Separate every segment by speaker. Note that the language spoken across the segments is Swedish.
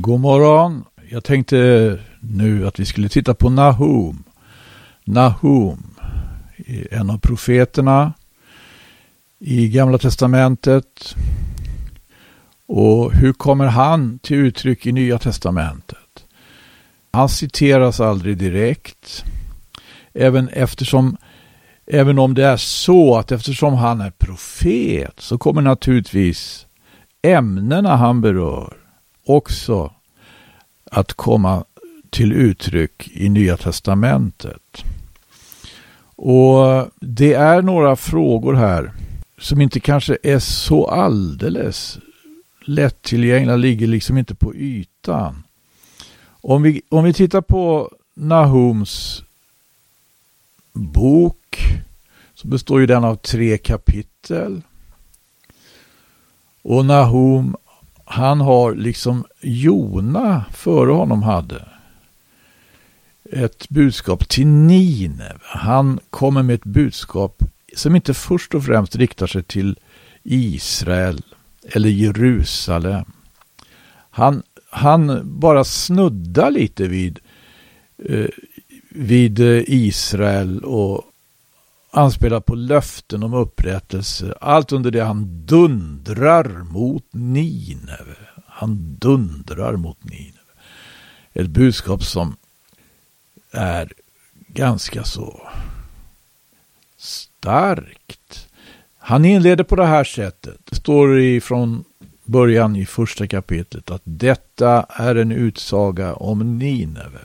Speaker 1: God morgon. Jag tänkte nu att vi skulle titta på Nahum. Nahum, en av profeterna i Gamla Testamentet. Och hur kommer han till uttryck i Nya Testamentet? Han citeras aldrig direkt. Även eftersom Även om det är så att eftersom han är profet så kommer naturligtvis ämnena han berör också att komma till uttryck i Nya Testamentet. Och det är några frågor här som inte kanske är så alldeles lättillgängliga, ligger liksom inte på ytan. Om vi, om vi tittar på Nahums bok så består ju den av tre kapitel. Och Nahum, han har liksom Jona före honom hade ett budskap till Nineve. Han kommer med ett budskap som inte först och främst riktar sig till Israel eller Jerusalem. Han, han bara snuddar lite vid, eh, vid eh, Israel och anspelar på löften om upprättelse. Allt under det han dundrar mot Nineve. Han dundrar mot Nineve. Ett budskap som är ganska så starkt. Han inleder på det här sättet. Det står ifrån början i första kapitlet att detta är en utsaga om Nineve.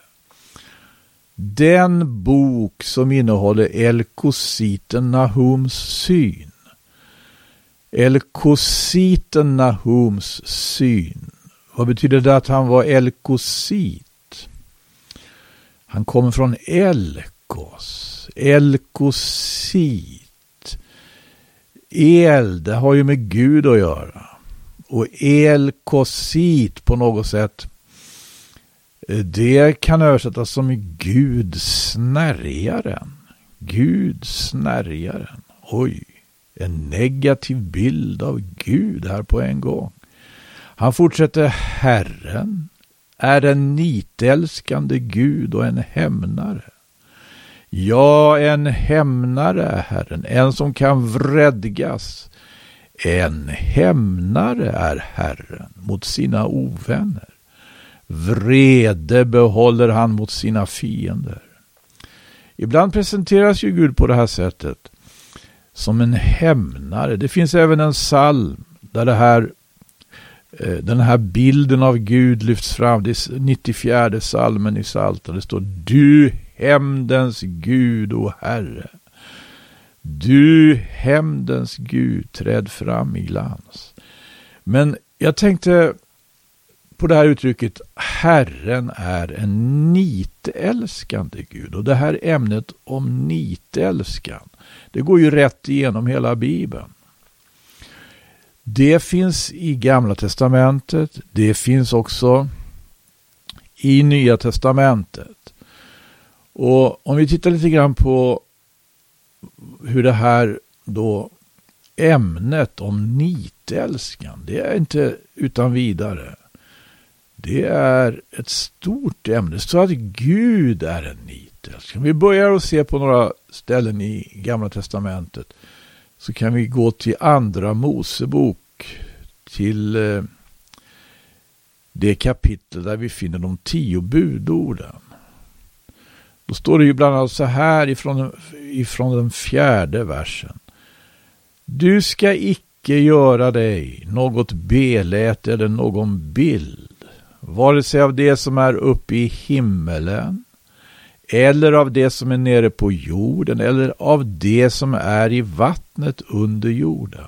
Speaker 1: Den bok som innehåller Elkositen Nahums syn. Elkositen Nahums syn. Vad betyder det att han var Elkosit? Han kommer från Elkos. Elkosit. El, det har ju med Gud att göra. Och Elkosit på något sätt Eh, det kan översättas som Gud snärjaren. Gud snärjaren. Oj, en negativ bild av Gud här på en gång. Han fortsätter Herren är en nitälskande Gud och en hämnare. Ja, en hämnare är Herren, en som kan vredgas. En hämnare är Herren mot sina ovänner. Vrede behåller han mot sina fiender. Ibland presenteras ju Gud på det här sättet. Som en hämnare. Det finns även en psalm där det här, eh, den här bilden av Gud lyfts fram. Det är 94 salmen i Psaltaren. Det står Du hämndens Gud, o Herre. Du hämndens Gud, träd fram i glans. Men jag tänkte på det här uttrycket Herren är en nitälskande Gud. Och det här ämnet om nitälskan, det går ju rätt igenom hela Bibeln. Det finns i Gamla Testamentet, det finns också i Nya Testamentet. Och om vi tittar lite grann på hur det här då ämnet om nitälskan, det är inte utan vidare det är ett stort ämne. Så att Gud är en nitälskare. Om vi börjar att se på några ställen i Gamla Testamentet så kan vi gå till Andra Mosebok till eh, det kapitel där vi finner de tio budorden. Då står det ju bland annat så här ifrån, ifrån den fjärde versen. Du ska icke göra dig något beläte eller någon bild vare sig av det som är uppe i himmelen eller av det som är nere på jorden eller av det som är i vattnet under jorden.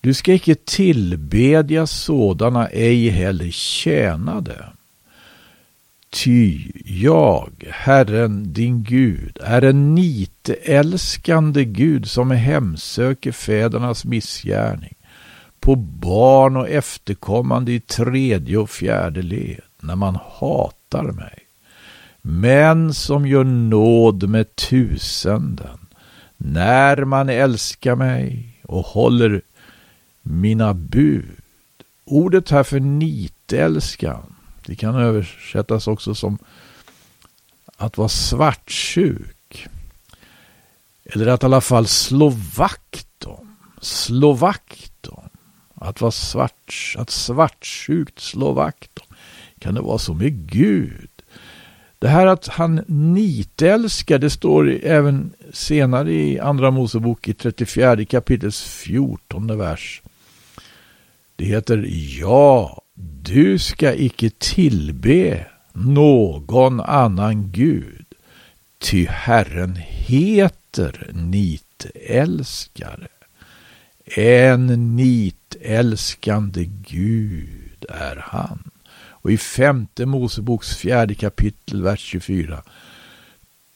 Speaker 1: Du ska icke tillbedja sådana, ej heller tjäna dem. Ty jag, Herren din Gud, är en nitälskande Gud som hemsöker fädernas missgärning på barn och efterkommande i tredje och fjärde led när man hatar mig. Men som gör nåd med tusenden när man älskar mig och håller mina bud. Ordet här för nitälskan. Det kan översättas också som att vara svartsjuk. Eller att i alla fall slå vakt om. Slå vakt. Att vara svart, att svartsjukt slå vakt om. Kan det vara så med Gud? Det här att han nitälskar, det står även senare i Andra Mosebok i 34 kapitels 14 vers. Det heter Ja, du ska icke tillbe någon annan Gud, ty Herren heter nitälskare. En nitälskande Gud är han. Och i femte Moseboks fjärde kapitel, vers 24.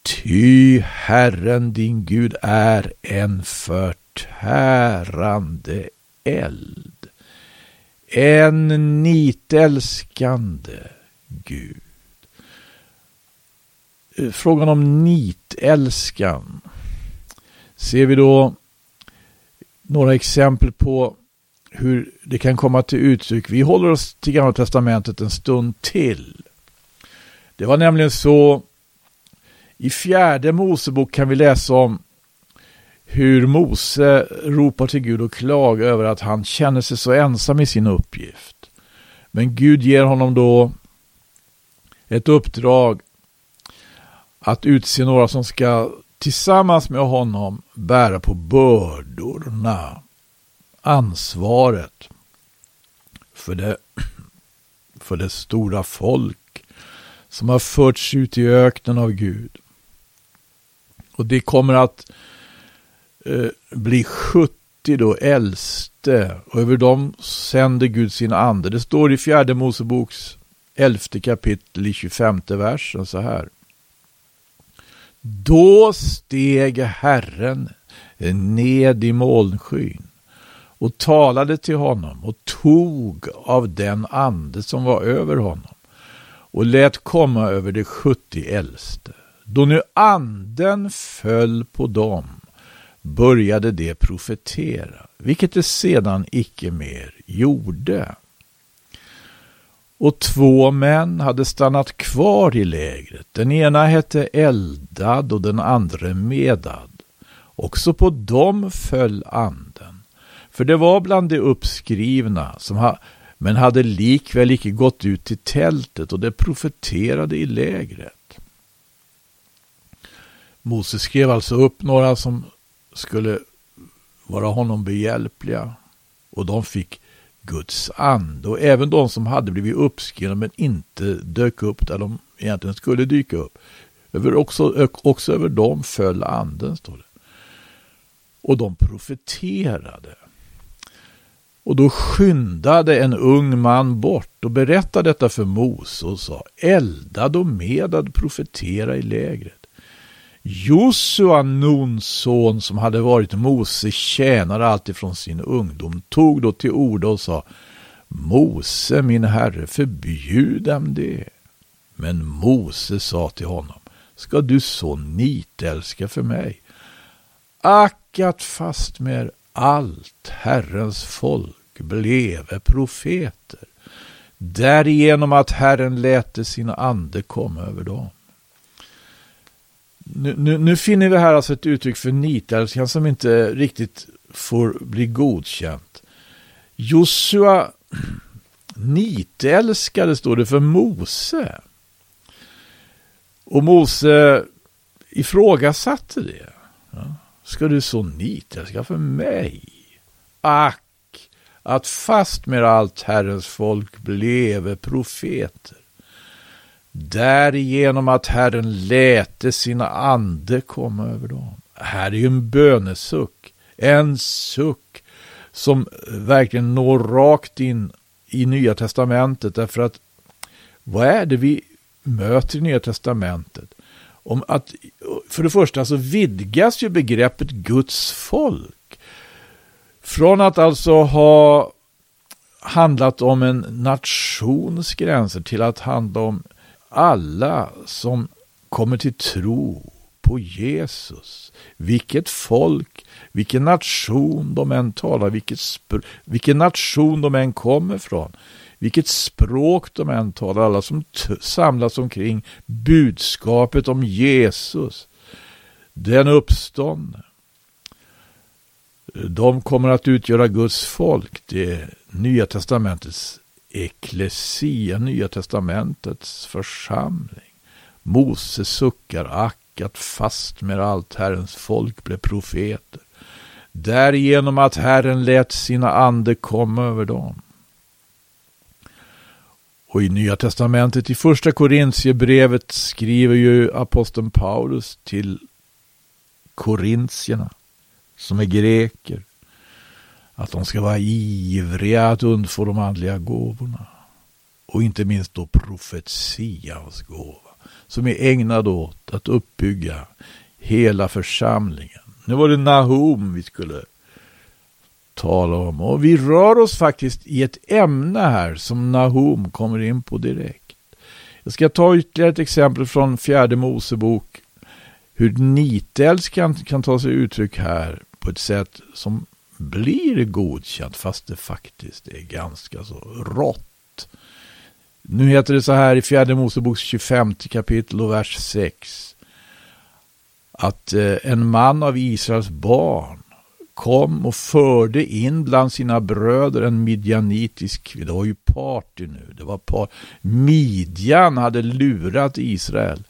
Speaker 1: Ty Herren din Gud är en förtärande eld. En nitälskande Gud. Eh, frågan om nitälskan ser vi då några exempel på hur det kan komma till uttryck. Vi håller oss till Gamla Testamentet en stund till. Det var nämligen så i fjärde Mosebok kan vi läsa om hur Mose ropar till Gud och klagar över att han känner sig så ensam i sin uppgift. Men Gud ger honom då ett uppdrag att utse några som ska tillsammans med honom bära på bördorna ansvaret för det, för det stora folk som har förts ut i öknen av Gud. Och det kommer att eh, bli 70 då äldste och över dem sänder Gud sin ande. Det står i fjärde Moseboks elfte kapitel i 25 versen så här. Då steg Herren ned i molnskyn och talade till honom och tog av den ande som var över honom och lät komma över de sjuttio äldste. Då nu anden föll på dem började de profetera, vilket de sedan icke mer gjorde. Och två män hade stannat kvar i lägret. Den ena hette Eldad och den andra Medad. Också på dem föll anden. För det var bland de uppskrivna, som ha, men hade likväl icke gått ut till tältet och det profeterade i lägret. Moses skrev alltså upp några som skulle vara honom behjälpliga och de fick Guds ande och även de som hade blivit uppskrivna men inte dök upp där de egentligen skulle dyka upp. Över också, också över dem föll anden, står det. Och de profeterade. Och då skyndade en ung man bort och berättade detta för Mose och sa Eldad och medad profetera i lägret. Josua, Nuns son, som hade varit Mose tjänare alltifrån sin ungdom, tog då till orda och sa Mose, min herre, förbjud dem det. Men Mose sa till honom, ska du så nitälska för mig? Ack, att fastmer allt Herrens folk bleve profeter, därigenom att Herren läte sin ande komma över dem. Nu, nu, nu, finner vi här alltså ett uttryck för nitälskan som inte riktigt får bli godkänt. Josua nitälskade står det för Mose. Och Mose ifrågasatte det. Ja. Ska du så nitälska för mig? Ack, att fast med allt Herrens folk bleve profeter därigenom att Herren läte sina ande komma över dem. Här är ju en bönesuck, en suck som verkligen når rakt in i Nya Testamentet därför att vad är det vi möter i Nya Testamentet? Om att, för det första så vidgas ju begreppet Guds folk. Från att alltså ha handlat om en nations gränser till att handla om alla som kommer till tro på Jesus, vilket folk, vilken nation de än talar, vilket vilken nation de än kommer från, vilket språk de än talar, alla som samlas omkring budskapet om Jesus, den uppståndne. De kommer att utgöra Guds folk, det Nya Testamentets eklesia, Nya Testamentets församling. Mose suckar, ack att fast med allt Herrens folk blev profeter. Därigenom att Herren lät sina ande komma över dem. Och i Nya Testamentet, i första Korintierbrevet skriver ju aposteln Paulus till korintierna, som är greker, att de ska vara ivriga att undfå de andliga gåvorna. Och inte minst då profetians gåva, som är ägnad åt att uppbygga hela församlingen. Nu var det Nahum vi skulle tala om. Och vi rör oss faktiskt i ett ämne här som Nahum kommer in på direkt. Jag ska ta ytterligare ett exempel från fjärde Mosebok. Hur nitälskan kan ta sig uttryck här på ett sätt som blir godkänt fast det faktiskt är ganska så rått. Nu heter det så här i fjärde Moseboks 25 kapitel och vers 6. Att eh, en man av Israels barn kom och förde in bland sina bröder en midjanitisk, kvinna. det var ju party nu, det var par, Midjan hade lurat Israel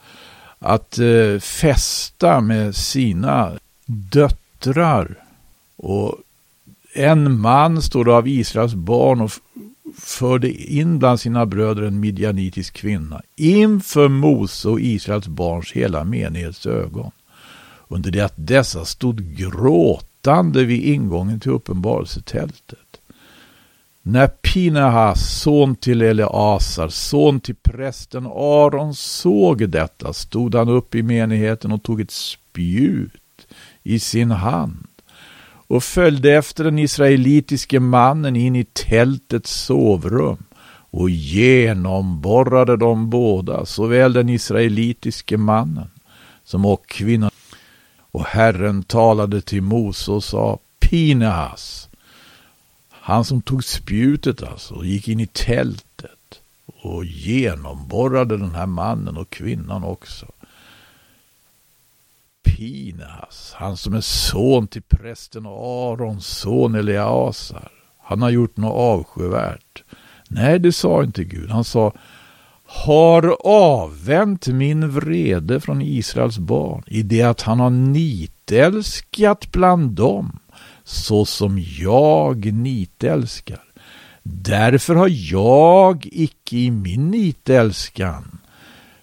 Speaker 1: att eh, med sina döttrar. Och en man, står av Israels barn och förde in bland sina bröder en midjanitisk kvinna inför Mose och Israels barns hela menighets ögon. Under det att dessa stod gråtande vid ingången till uppenbarelsetältet. När Pinahas, son till Eleasar, son till prästen Aron, såg detta stod han upp i menigheten och tog ett spjut i sin hand och följde efter den israelitiske mannen in i tältets sovrum och genomborrade de båda, såväl den israelitiske mannen som och kvinnan. Och Herren talade till Mose och sa, Pinehas, han som tog spjutet alltså, och gick in i tältet och genomborrade den här mannen och kvinnan också. Pinehas, han som är son till prästen Arons son Eleasar. Han har gjort något avskyvärt. Nej, det sa inte Gud. Han sa har avvänt min vrede från Israels barn i det att han har nitälskat bland dem så som jag nitälskar. Därför har jag icke i min nitälskan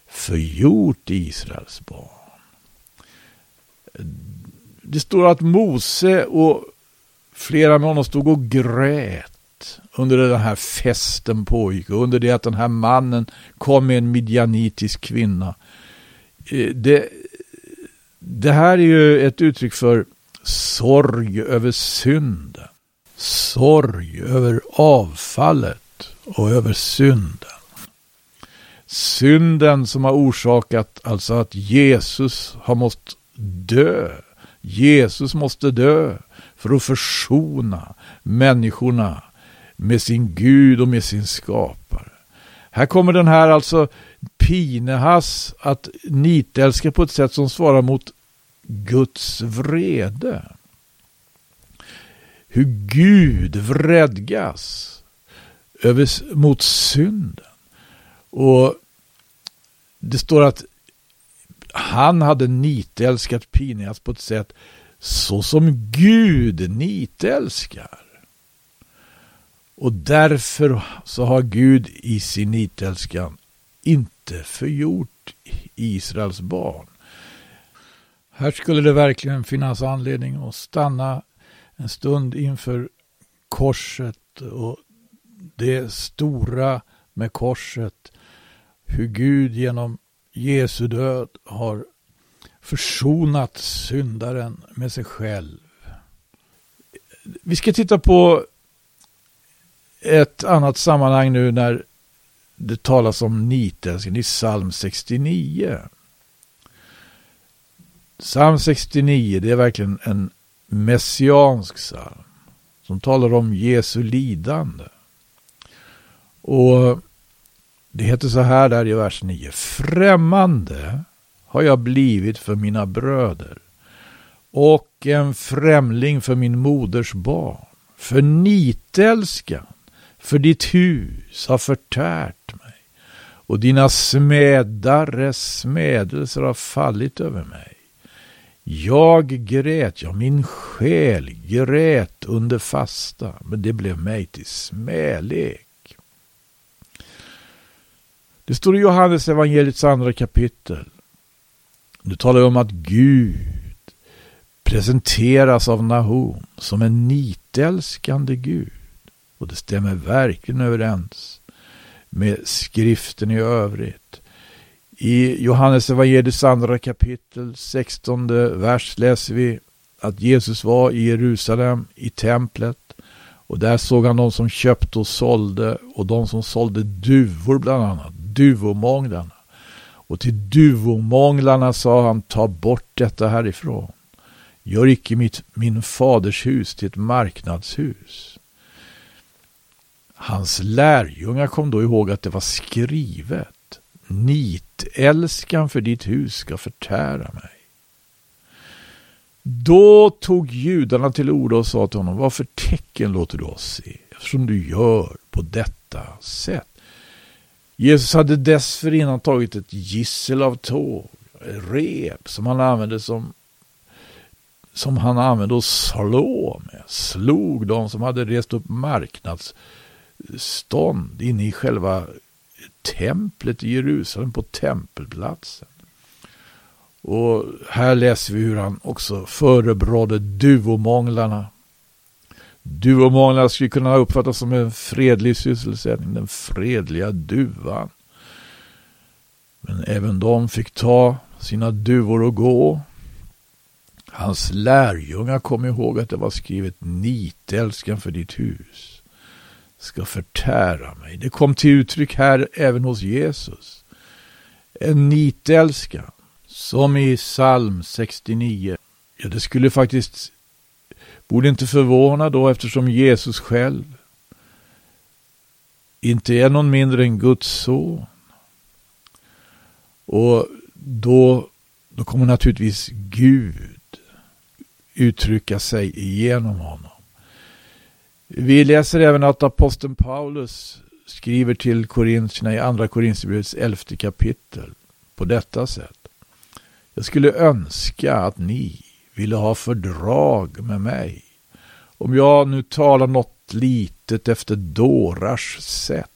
Speaker 1: förgjort Israels barn. Det står att Mose och flera med honom stod och grät under den här festen pågick och under det att den här mannen kom med en midjanitisk kvinna. Eh, det, det här är ju ett uttryck för sorg över synden. Sorg över avfallet och över synden. Synden som har orsakat alltså att Jesus har måste dö. Jesus måste dö för att försona människorna med sin Gud och med sin skapare. Här kommer den här alltså Pinehas att nitälska på ett sätt som svarar mot Guds vrede. Hur Gud vredgas över, mot synden. Och det står att han hade nitälskat Pineas på ett sätt så som Gud nitälskar. Och därför så har Gud i sin nitälskan inte förgjort Israels barn. Här skulle det verkligen finnas anledning att stanna en stund inför korset och det stora med korset. Hur Gud genom Jesu död har försonat syndaren med sig själv. Vi ska titta på ett annat sammanhang nu när det talas om nitälskan i psalm 69. Psalm 69 det är verkligen en messiansk psalm som talar om Jesu lidande. Och det heter så här där i vers 9. Främmande har jag blivit för mina bröder och en främling för min moders barn. För nitälskan för ditt hus har förtärt mig och dina smädares smädelser har fallit över mig. Jag grät, ja min själ grät under fasta, men det blev mig till smälek. Det står i Johannes evangeliets andra kapitel. Nu talar jag om att Gud presenteras av Nahum som en nitälskande Gud. Och det stämmer verkligen överens med skriften i övrigt. I Johannes evangeliets andra kapitel, 16 vers läser vi att Jesus var i Jerusalem, i templet. Och där såg han de som köpte och sålde och de som sålde duvor bland annat, duvomånglarna. Och till duvomånglarna sa han, ta bort detta härifrån. Gör icke mitt, min faders hus till ett marknadshus. Hans lärjungar kom då ihåg att det var skrivet. Nitälskan för ditt hus ska förtära mig. Då tog judarna till orda och sa till honom, vad för tecken låter du oss se, eftersom du gör på detta sätt? Jesus hade dessförinnan tagit ett gissel av tåg, rep som han använde som som han använde att slå med. Slog de som hade rest upp marknadsstånd inne i själva templet i Jerusalem på tempelplatsen. Och här läser vi hur han också förebrådde duvomånglarna. Duvomånglarna skulle kunna uppfattas som en fredlig sysselsättning, den fredliga duvan. Men även de fick ta sina duvor och gå. Hans lärjungar kom ihåg att det var skrivet nitälskan för ditt hus ska förtära mig. Det kom till uttryck här även hos Jesus. En nitälskan som i psalm 69. Ja, det skulle faktiskt, borde inte förvåna då eftersom Jesus själv inte är någon mindre än Guds son. Och då, då kommer naturligtvis Gud uttrycka sig genom honom. Vi läser även att aposteln Paulus skriver till korintierna i andra Korintierbrevets elfte kapitel på detta sätt. Jag skulle önska att ni ville ha fördrag med mig. Om jag nu talar något litet efter dårars sätt.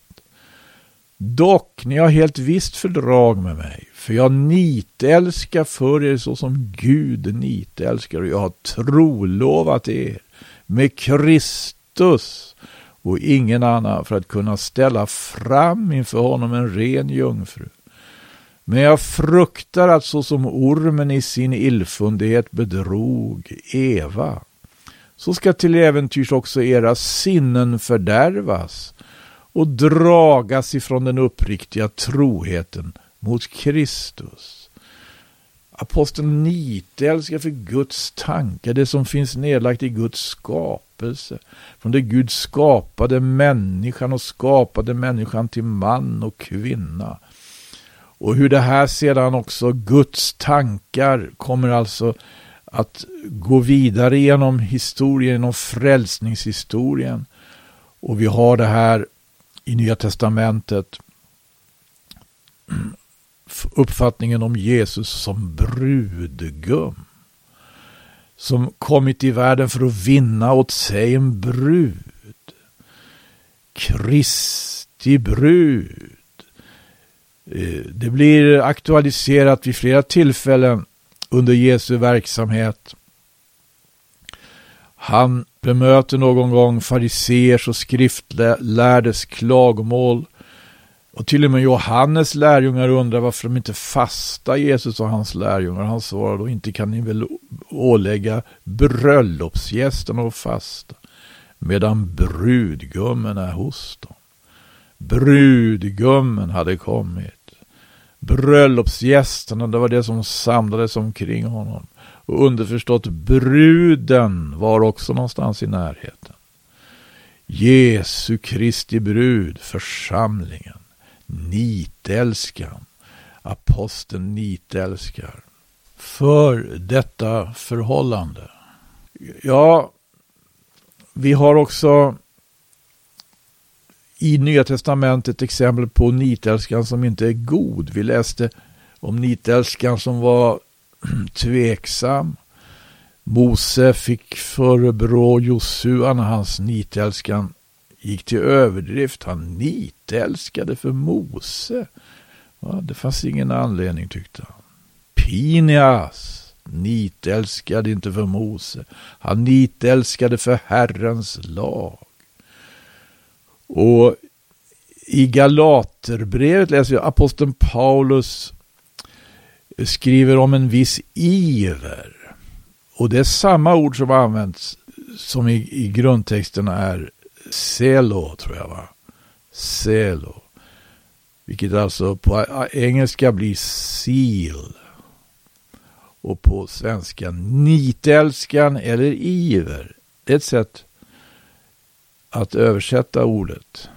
Speaker 1: Dock, ni har helt visst fördrag med mig, för jag nitälskar för er så som Gud nitälskar och jag har trolovat er med Kristus och ingen annan för att kunna ställa fram inför honom en ren jungfru. Men jag fruktar att så som ormen i sin illfundighet bedrog Eva, så ska till äventyrs också era sinnen fördärvas och dragas ifrån den uppriktiga troheten mot Kristus. Aposteln nitälskar för Guds tankar, det som finns nedlagt i Guds skapelse. Från det Gud skapade människan och skapade människan till man och kvinna. Och hur det här sedan också, Guds tankar, kommer alltså att gå vidare genom historien, genom frälsningshistorien. Och vi har det här i Nya Testamentet uppfattningen om Jesus som brudgum. Som kommit i världen för att vinna åt sig en brud. Kristi brud. Eh, det blir aktualiserat vid flera tillfällen under Jesu verksamhet. Han bemöter någon gång fariseers och skriftlärdes klagomål och till och med Johannes lärjungar undrar varför de inte fastar Jesus och hans lärjungar. Han svarar då inte kan ni väl ålägga bröllopsgästerna att fasta medan brudgummen är hos dem. Brudgummen hade kommit. Bröllopsgästerna, det var det som samlades omkring honom. Och underförstått, bruden var också någonstans i närheten. Jesu Kristi brud, församlingen, nitälskan, aposteln nitälskar, för detta förhållande. Ja, vi har också i Nya Testamentet exempel på nitälskan som inte är god. Vi läste om nitälskan som var tveksam. Mose fick förebrå Josua när hans nitälskan gick till överdrift. Han nitälskade för Mose. Ja, det fanns ingen anledning tyckte han. Pinias nitälskade inte för Mose. Han nitälskade för Herrens lag. Och i Galaterbrevet läser vi aposteln Paulus skriver om en viss iver. Och det är samma ord som används som i, i grundtexten är selo, tror jag va? Selo. Vilket alltså på engelska blir seal. Och på svenska nitälskan eller iver. Det är ett sätt att översätta ordet.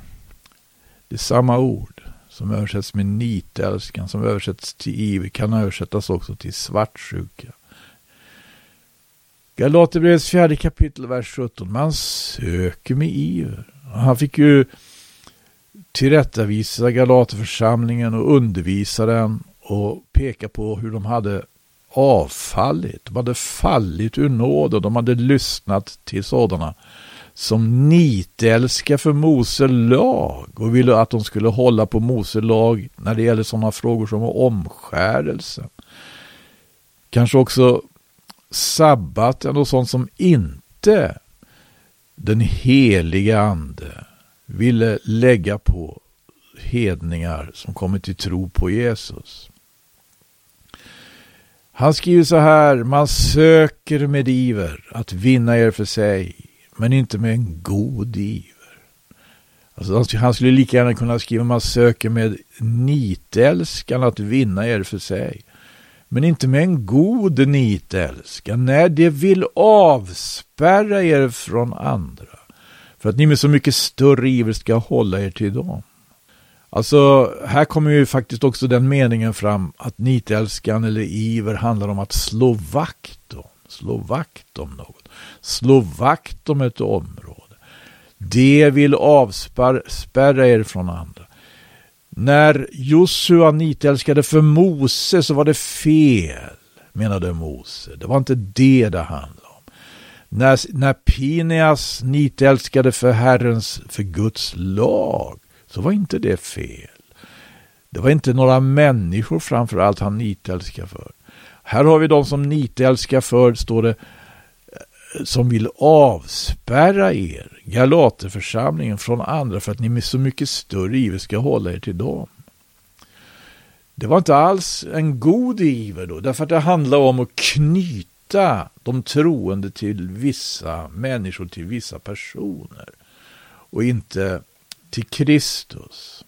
Speaker 1: Det är samma ord som översätts med nitälskan, som översätts till iver, kan översättas också till svartsjuka. Galaterbrevets fjärde kapitel, vers 17. Man söker med iver. Han fick ju tillrättavisa Galaterförsamlingen och undervisa den och peka på hur de hade avfallit. De hade fallit ur nåd och de hade lyssnat till sådana som nitälskar för Mose lag och ville att de skulle hålla på Mose lag när det gäller sådana frågor som omskärelse. Kanske också sabbaten och sånt som inte den heliga ande ville lägga på hedningar som kommit till tro på Jesus. Han skriver så här, man söker med iver att vinna er för sig, men inte med en god iver. Alltså, han skulle lika gärna kunna skriva, man söker med nitälskan att vinna er för sig, men inte med en god nitälskan. Nej, det vill avspärra er från andra, för att ni med så mycket större iver ska hålla er till dem. Alltså, här kommer ju faktiskt också den meningen fram att nitälskan eller iver handlar om att slå vakt om, slå vakt om något, slå vakt om ett område. Det vill avspärra er från andra. När Josua nitälskade för Mose så var det fel, menade Mose. Det var inte det det handlade om. När, när Pineas nitälskade för Herrens, för Guds lag, så var inte det fel. Det var inte några människor framför allt han nitälskade för. Här har vi de som nitälskar för, står det, som vill avspärra er, Galaterförsamlingen, från andra för att ni med så mycket större iver ska hålla er till dem. Det var inte alls en god iver då, därför att det handlar om att knyta de troende till vissa människor, till vissa personer. Och inte till Kristus.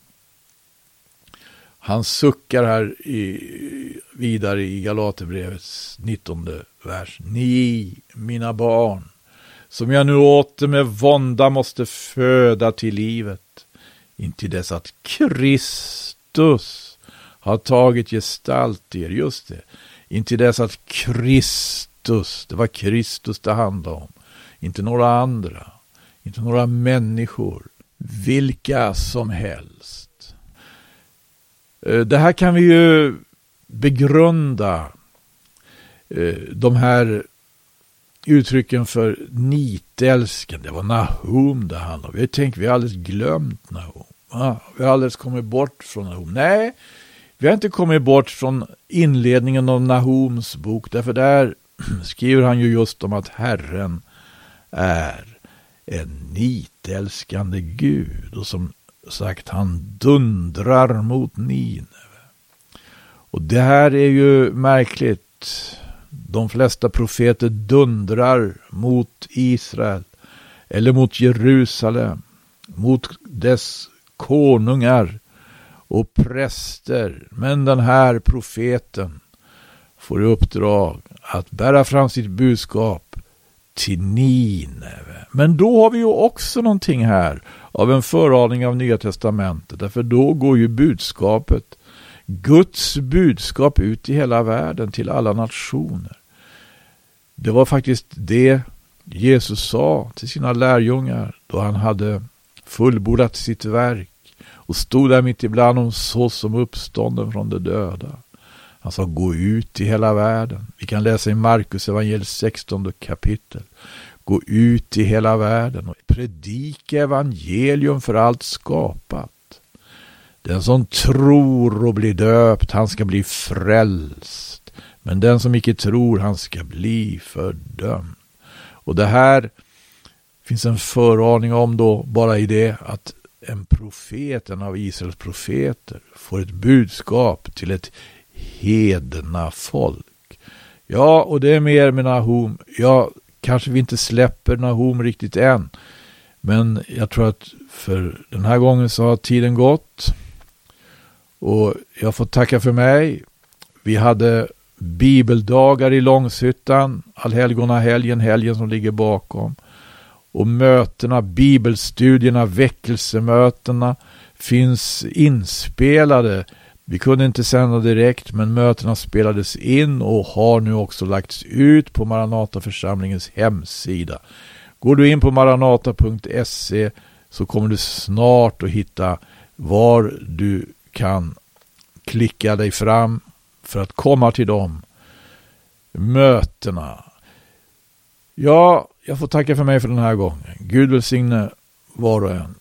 Speaker 1: Han suckar här i, vidare i Galaterbrevets 19 vers. Ni, mina barn, som jag nu åter med vånda måste föda till livet, intill dess att Kristus har tagit gestalt i er. Just det, intill dess att Kristus, det var Kristus det handlade om, inte några andra, inte några människor, vilka som helst. Eh, det här kan vi ju begrunda. Eh, de här uttrycken för nitälsken. Det var Nahum det handlade om. Vi tänker vi har alldeles glömt Nahum. Ah, vi har alldeles kommit bort från Nahum. Nej, vi har inte kommit bort från inledningen av Nahums bok. Därför där skriver han ju just om att Herren är en nitälskande Gud och som sagt han dundrar mot Nineve. Och det här är ju märkligt. De flesta profeter dundrar mot Israel eller mot Jerusalem, mot dess konungar och präster. Men den här profeten får i uppdrag att bära fram sitt budskap till Nineve. Men då har vi ju också någonting här av en föraning av Nya Testamentet. Därför då går ju budskapet, Guds budskap ut i hela världen till alla nationer. Det var faktiskt det Jesus sa till sina lärjungar då han hade fullbordat sitt verk och stod där mitt ibland dem så som uppstånden från de döda. Han sa gå ut i hela världen. Vi kan läsa i Markus evangeliet 16 kapitel. Gå ut i hela världen och predika evangelium för allt skapat. Den som tror och blir döpt, han ska bli frälst. Men den som icke tror, han ska bli fördömd. Och det här finns en föraning om då bara i det att en profet, en av Israels profeter, får ett budskap till ett hedna folk. Ja, och det är mer med Nahum. Jag kanske vi inte släpper Nahum riktigt än. Men jag tror att för den här gången så har tiden gått. Och jag får tacka för mig. Vi hade bibeldagar i Långshyttan, allhelgona helgen, helgen som ligger bakom. Och mötena, bibelstudierna, väckelsemötena finns inspelade. Vi kunde inte sända direkt men mötena spelades in och har nu också lagts ut på Maranataförsamlingens hemsida. Går du in på maranata.se så kommer du snart att hitta var du kan klicka dig fram för att komma till de mötena. Ja, jag får tacka för mig för den här gången. Gud välsigne var och en.